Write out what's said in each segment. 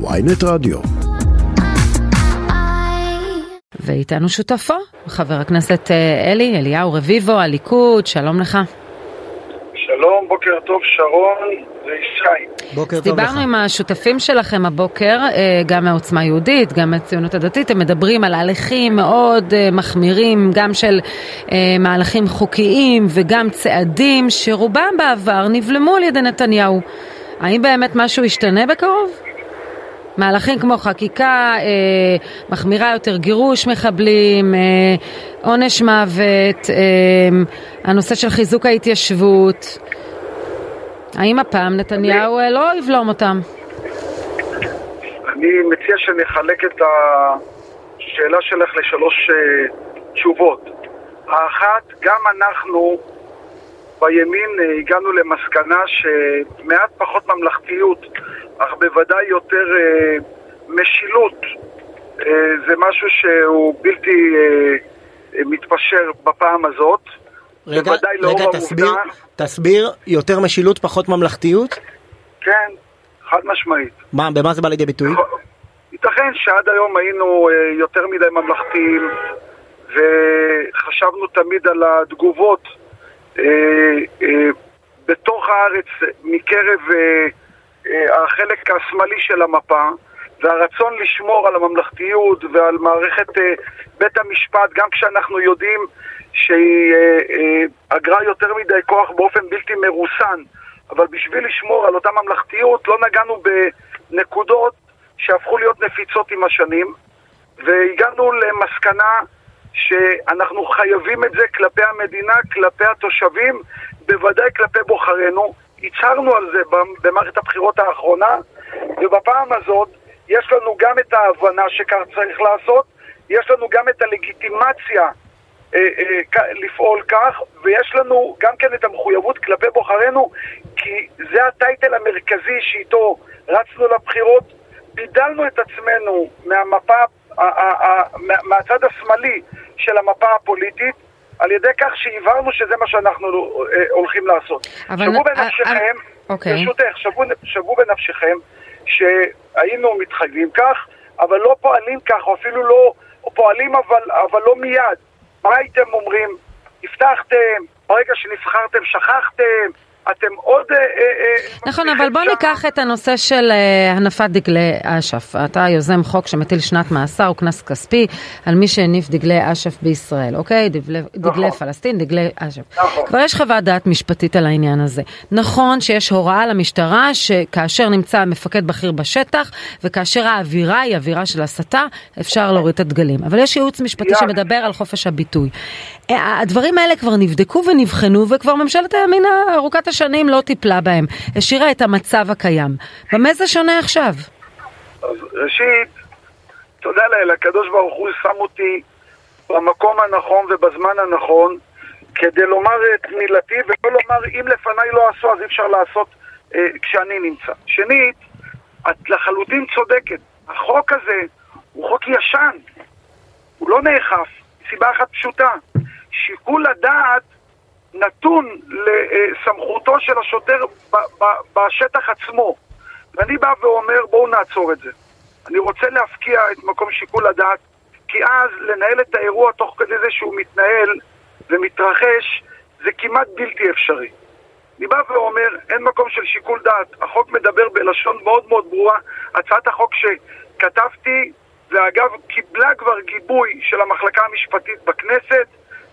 ויינט רדיו. ואיתנו שותפו, חבר הכנסת אה, אלי, אליהו רביבו, הליכוד, שלום לך. שלום, בוקר טוב שרון וישי. בוקר טוב לך. דיברנו עם השותפים שלכם הבוקר, אה, גם מעוצמה יהודית, גם מהציונות הדתית, הם מדברים על הליכים מאוד אה, מחמירים, גם של מהלכים חוקיים וגם צעדים שרובם בעבר נבלמו על ידי נתניהו. האם באמת משהו ישתנה בקרוב? מהלכים כמו חקיקה אה, מחמירה יותר, גירוש מחבלים, אה, עונש מוות, אה, הנושא של חיזוק ההתיישבות. האם הפעם נתניהו אה, לא יבלום אותם? אני מציע שנחלק את השאלה שלך לשלוש אה, תשובות. האחת, גם אנחנו בימין אה, הגענו למסקנה שמעט פחות ממלכתיות אך בוודאי יותר אה, משילות. אה, זה משהו שהוא בלתי אה, מתפשר בפעם הזאת. רגע, רגע, תסביר, העובדה... תסביר, יותר משילות, פחות ממלכתיות? כן, חד משמעית. מה, במה זה בא לידי ביטוי? ייתכן שעד היום היינו אה, יותר מדי ממלכתיים וחשבנו תמיד על התגובות אה, אה, בתוך הארץ מקרב אה, החלק השמאלי של המפה והרצון לשמור על הממלכתיות ועל מערכת אה, בית המשפט גם כשאנחנו יודעים שהיא אה, אגרה יותר מדי כוח באופן בלתי מרוסן אבל בשביל לשמור על אותה ממלכתיות לא נגענו בנקודות שהפכו להיות נפיצות עם השנים והגענו למסקנה שאנחנו חייבים את זה כלפי המדינה, כלפי התושבים, בוודאי כלפי בוחרינו. הצהרנו על זה במערכת הבחירות האחרונה, ובפעם הזאת יש לנו גם את ההבנה שכך צריך לעשות, יש לנו גם את הלגיטימציה אה, אה, לפעול כך, ויש לנו גם כן את המחויבות כלפי בוחרינו, כי זה הטייטל המרכזי שאיתו רצנו לבחירות, בידלנו את עצמנו מהמפה, מהצד השמאלי של המפה הפוליטית, על ידי כך שהבהרנו שזה מה שאנחנו אה, הולכים לעשות. שוו בנפשכם, אוקיי. ברשותך, שוו בנפשכם שהיינו מתחייבים כך, אבל לא פועלים כך, או אפילו לא, פועלים אבל, אבל לא מיד. מה הייתם אומרים? הבטחתם, ברגע שנבחרתם שכחתם, אתם עוד... אה, אה, אה, נכון, אבל בוא ניקח את הנושא של הנפת דגלי אש"ף. אתה יוזם חוק שמטיל שנת מאסר או קנס כספי על מי שהניף דגלי אש"ף בישראל, אוקיי? דגלי, דגלי נכון. פלסטין, דגלי אש"ף. נכון. כבר יש חוות דעת משפטית על העניין הזה. נכון שיש הוראה למשטרה שכאשר נמצא מפקד בכיר בשטח, וכאשר האווירה היא אווירה של הסתה, אפשר להוריד את הדגלים. אבל יש ייעוץ משפטי שמדבר על חופש הביטוי. הדברים האלה כבר נבדקו ונבחנו, וכבר ממשלת הימין ארוכת השנים לא טיפלה בהם, השאירה את המצב הקיים. במה זה שונה עכשיו? אז ראשית, תודה לאל, הקדוש ברוך הוא שם אותי במקום הנכון ובזמן הנכון כדי לומר את מילתי ולא לומר אם לפניי לא עשו אז אי אפשר לעשות אה, כשאני נמצא. שנית, את לחלוטין צודקת, החוק הזה הוא חוק ישן, הוא לא נאכף, סיבה אחת פשוטה, שיקול הדעת נתון לסמכותו של השוטר בשטח עצמו. ואני בא ואומר, בואו נעצור את זה. אני רוצה להפקיע את מקום שיקול הדעת, כי אז לנהל את האירוע תוך כדי זה שהוא מתנהל ומתרחש, זה כמעט בלתי אפשרי. אני בא ואומר, אין מקום של שיקול דעת. החוק מדבר בלשון מאוד מאוד ברורה. הצעת החוק שכתבתי, ואגב, קיבלה כבר גיבוי של המחלקה המשפטית בכנסת,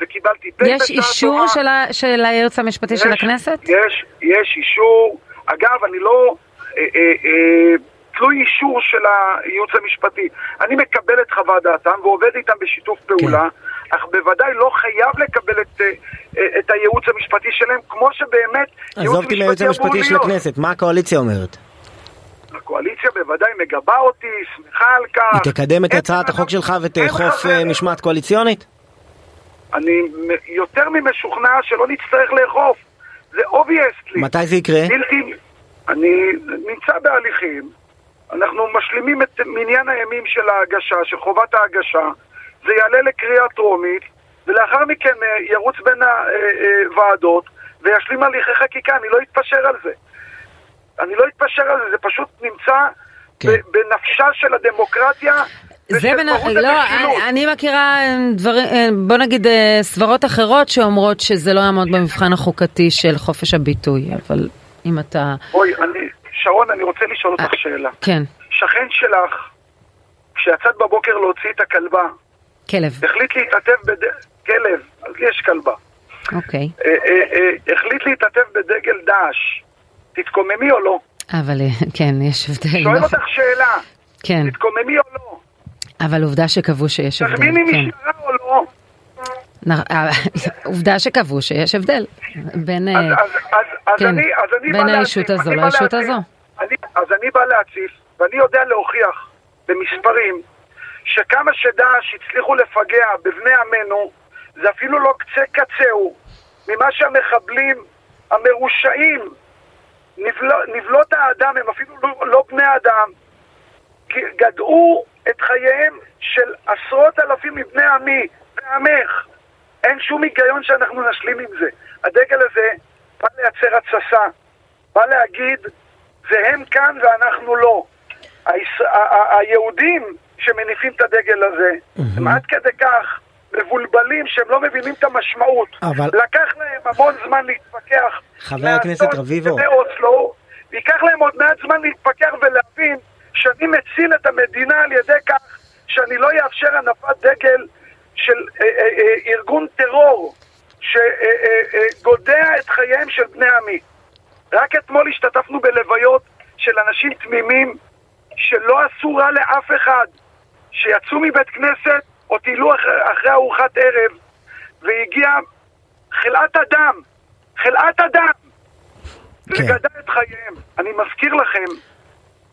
וקיבלתי פ' יש אישור של, ה... של הייעוץ המשפטי יש, של הכנסת? יש, יש אישור. אגב, אני לא... אה, אה, אה, תלוי אישור של הייעוץ המשפטי. אני מקבל את חוות דעתם ועובד איתם בשיתוף פעולה, כן. אך בוודאי לא חייב לקבל את, אה, אה, את הייעוץ המשפטי שלהם, כמו שבאמת ייעוץ משפטי מהייעוץ המשפטי של הכנסת, מה הקואליציה אומרת? הקואליציה בוודאי מגבה אותי, שמחה על כך. היא תקדם את הצעת החוק שלך ותאכוף אה, משמעת קואליציונית? אני יותר ממשוכנע שלא נצטרך לאכוף. זה אובייסטלי. מתי זה יקרה? בלתי... אני נמצא בהליכים, אנחנו משלימים את מניין הימים של ההגשה, של חובת ההגשה, זה יעלה לקריאה טרומית, ולאחר מכן אה, ירוץ בין הוועדות וישלים הליכי חקיקה, אני לא אתפשר על זה. אני לא אתפשר על זה, זה פשוט נמצא כן. בנפשה של הדמוקרטיה. זה בין, לא, אני, אני מכירה דברים, בוא נגיד סברות אחרות שאומרות שזה לא יעמוד במבחן החוקתי של חופש הביטוי, אבל אם אתה... בואי, אני, שרון, אני רוצה לשאול אותך שאלה. כן. שכן שלך, כשיצאת בבוקר להוציא את הכלבה, כלב. החליט להתעטף בד... כלב, אז יש כלבה. אוקיי. אה, אה, אה, החליט להתעטף בדגל דאעש. תתקוממי או לא? אבל כן, יש הבדל. שואל אותך שאלה. כן. תתקוממי או לא? אבל עובדה שקבעו שיש הבדל. תזמיני משטרה או לא? עובדה שקבעו שיש הבדל בין, כן, האישות הזו לאישות להציף. הזו. אז אני בא להציף, ואני יודע להוכיח במספרים שכמה שדאעש הצליחו לפגע בבני עמנו, זה אפילו לא קצה קצהו ממה שהמחבלים המרושעים, נבלו, נבלות האדם, הם אפילו לא, לא בני אדם, גדעו את חייהם של עשרות אלפים מבני עמי ועמך. אין שום היגיון שאנחנו נשלים עם זה. הדגל הזה בא לייצר התססה, בא להגיד, זה הם כאן ואנחנו לא. היש... היהודים שמניפים את הדגל הזה, הם עד כדי כך מבולבלים שהם לא מבינים את המשמעות. אבל- לקח להם המון זמן להתפכח. חבר הכנסת רביבו. וייקח להם עוד מעט זמן להתפכח ולהבין שאני מציל את המדינה על ידי כך שאני לא אאפשר הנפת דגל של אה, אה, אה, ארגון טרור שגודע את חייהם של בני עמי. רק אתמול השתתפנו בלוויות של אנשים תמימים שלא עשו רע לאף אחד, שיצאו מבית כנסת או טיילו אחרי, אחרי ארוחת ערב והגיע חלאת אדם, חלאת אדם, כן. וגדע את חייהם. אני מזכיר לכם,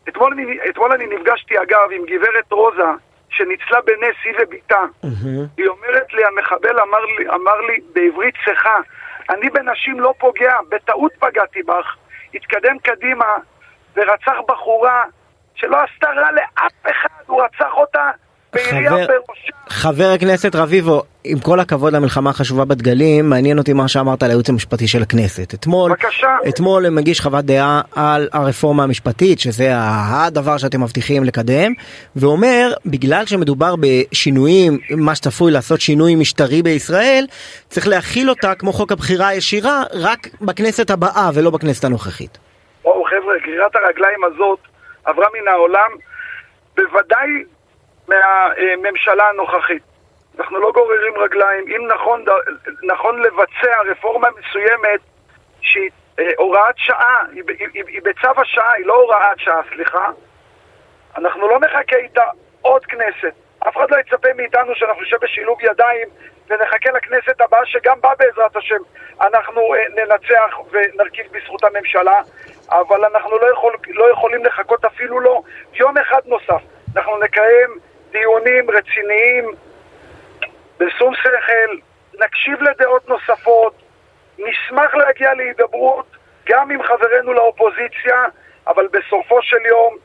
אתמול אני, אתמול אני נפגשתי אגב עם גברת רוזה, שניצלה בנס היא ובתה. היא אומרת לי, המחבל אמר לי, אמר לי בעברית צחה, אני בנשים לא פוגע, בטעות פגעתי בך. התקדם קדימה ורצח בחורה שלא עשתה רע לאף אחד, הוא רצח אותה חבר-. חבר הכנסת רביבו, עם כל הכבוד למלחמה החשובה בדגלים, מעניין אותי מה שאמרת על הייעוץ המשפטי של הכנסת. אתמול, בבקשה. אתמול מגיש חוות דעה על הרפורמה המשפטית, שזה הדבר שאתם מבטיחים לקדם, ואומר, בגלל שמדובר בשינויים, מה שצפוי לעשות שינוי משטרי בישראל, צריך להכיל אותה כמו חוק הבחירה הישירה, רק בכנסת הבאה ולא בכנסת הנוכחית. בואו חבר'ה, גרירת הרגליים הזאת עברה מן העולם, בוודאי מהממשלה הנוכחית. אנחנו לא גוררים רגליים. אם נכון, נכון לבצע רפורמה מסוימת שהיא אה, הוראת שעה, היא, היא, היא, היא בצו השעה, היא לא הוראת שעה, סליחה, אנחנו לא נחכה איתה עוד כנסת. אף אחד לא יצפה מאיתנו שאנחנו נשב בשילוב ידיים ונחכה לכנסת הבאה שגם בה בעזרת השם אנחנו אה, ננצח ונרכיב בזכות הממשלה אבל אנחנו לא, יכול, לא יכולים לחכות אפילו לא יום אחד נוסף. אנחנו נקיים דיונים רציניים בשום שכל, נקשיב לדעות נוספות, נשמח להגיע להידברות גם עם חברינו לאופוזיציה, אבל בסופו של יום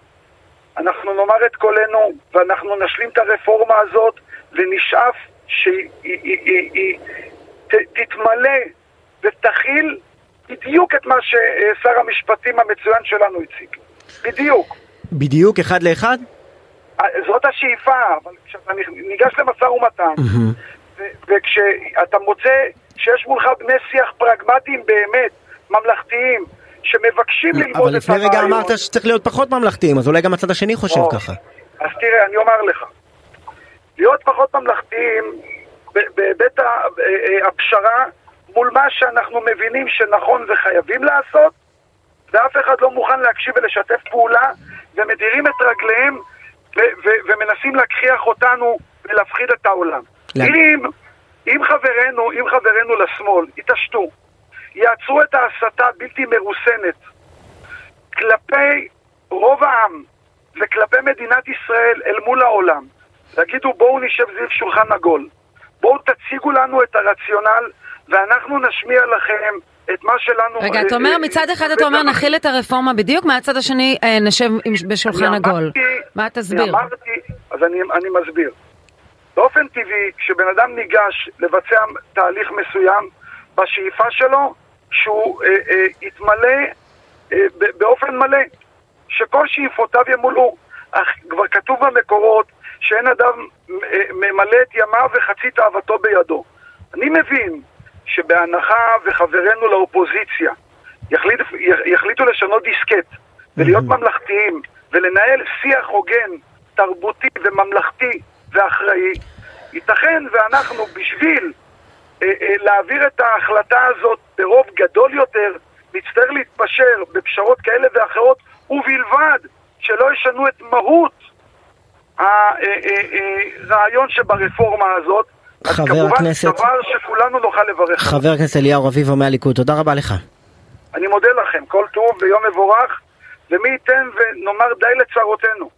אנחנו נאמר את קולנו ואנחנו נשלים את הרפורמה הזאת ונשאף שהיא תתמלא ותכיל בדיוק את מה ששר המשפטים המצוין שלנו הציג. בדיוק. בדיוק אחד לאחד? זאת השאיפה, אבל כשאתה ניגש למשא ומתן, וכשאתה מוצא שיש מולך בני שיח פרגמטיים באמת, ממלכתיים, שמבקשים ללמוד אבל את לפני רגע הרעיון. אמרת שצריך להיות פחות ממלכתיים, אז אולי גם הצד השני חושב או, ככה. אז תראה, אני אומר לך, להיות פחות ממלכתיים בהיבט אה, אה, הפשרה מול מה שאנחנו מבינים שנכון וחייבים לעשות, ואף אחד לא מוכן להקשיב ולשתף פעולה, ומדירים את רגליהם ו- ו- ומנסים להכריח אותנו ולהפחיד את העולם. למה? אם, אם חברינו, אם חברינו לשמאל יתעשתו, יעצרו את ההסתה הבלתי מרוסנת כלפי רוב העם וכלפי מדינת ישראל אל מול העולם, תגידו בואו נשב סביב שולחן עגול, בואו תציגו לנו את הרציונל ואנחנו נשמיע לכם את מה שלנו... רגע, אתה אה, אומר אה, מצד אחד אתה אומר נכיל את הרפורמה בדיוק, מהצד השני אה, נשב בשולחן אני עגול. אמרתי- מה אני תסביר? אמרתי, אז אני, אני מסביר. באופן טבעי, כשבן אדם ניגש לבצע תהליך מסוים, בשאיפה שלו שהוא אה, אה, יתמלא אה, באופן מלא, שכל שאיפותיו ימולאו. אך כבר כתוב במקורות שאין אדם אה, ממלא את ימיו וחצי תאוותו בידו. אני מבין שבהנחה וחברינו לאופוזיציה יחליט, יחליטו לשנות דיסקט ולהיות ממלכתיים ולנהל שיח הוגן, תרבותי וממלכתי ואחראי, ייתכן ואנחנו בשביל אה, אה, להעביר את ההחלטה הזאת ברוב גדול יותר, נצטרך להתפשר בפשרות כאלה ואחרות, ובלבד שלא ישנו את מהות הרעיון שברפורמה הזאת. חבר הכנסת... אז כמובן דבר שכולנו נוכל לברך. חבר הכנסת אליהו רביבו מהליכוד, תודה רבה לך. אני מודה לכם, כל טוב ויום מבורך, ומי ייתן ונאמר די לצרותינו.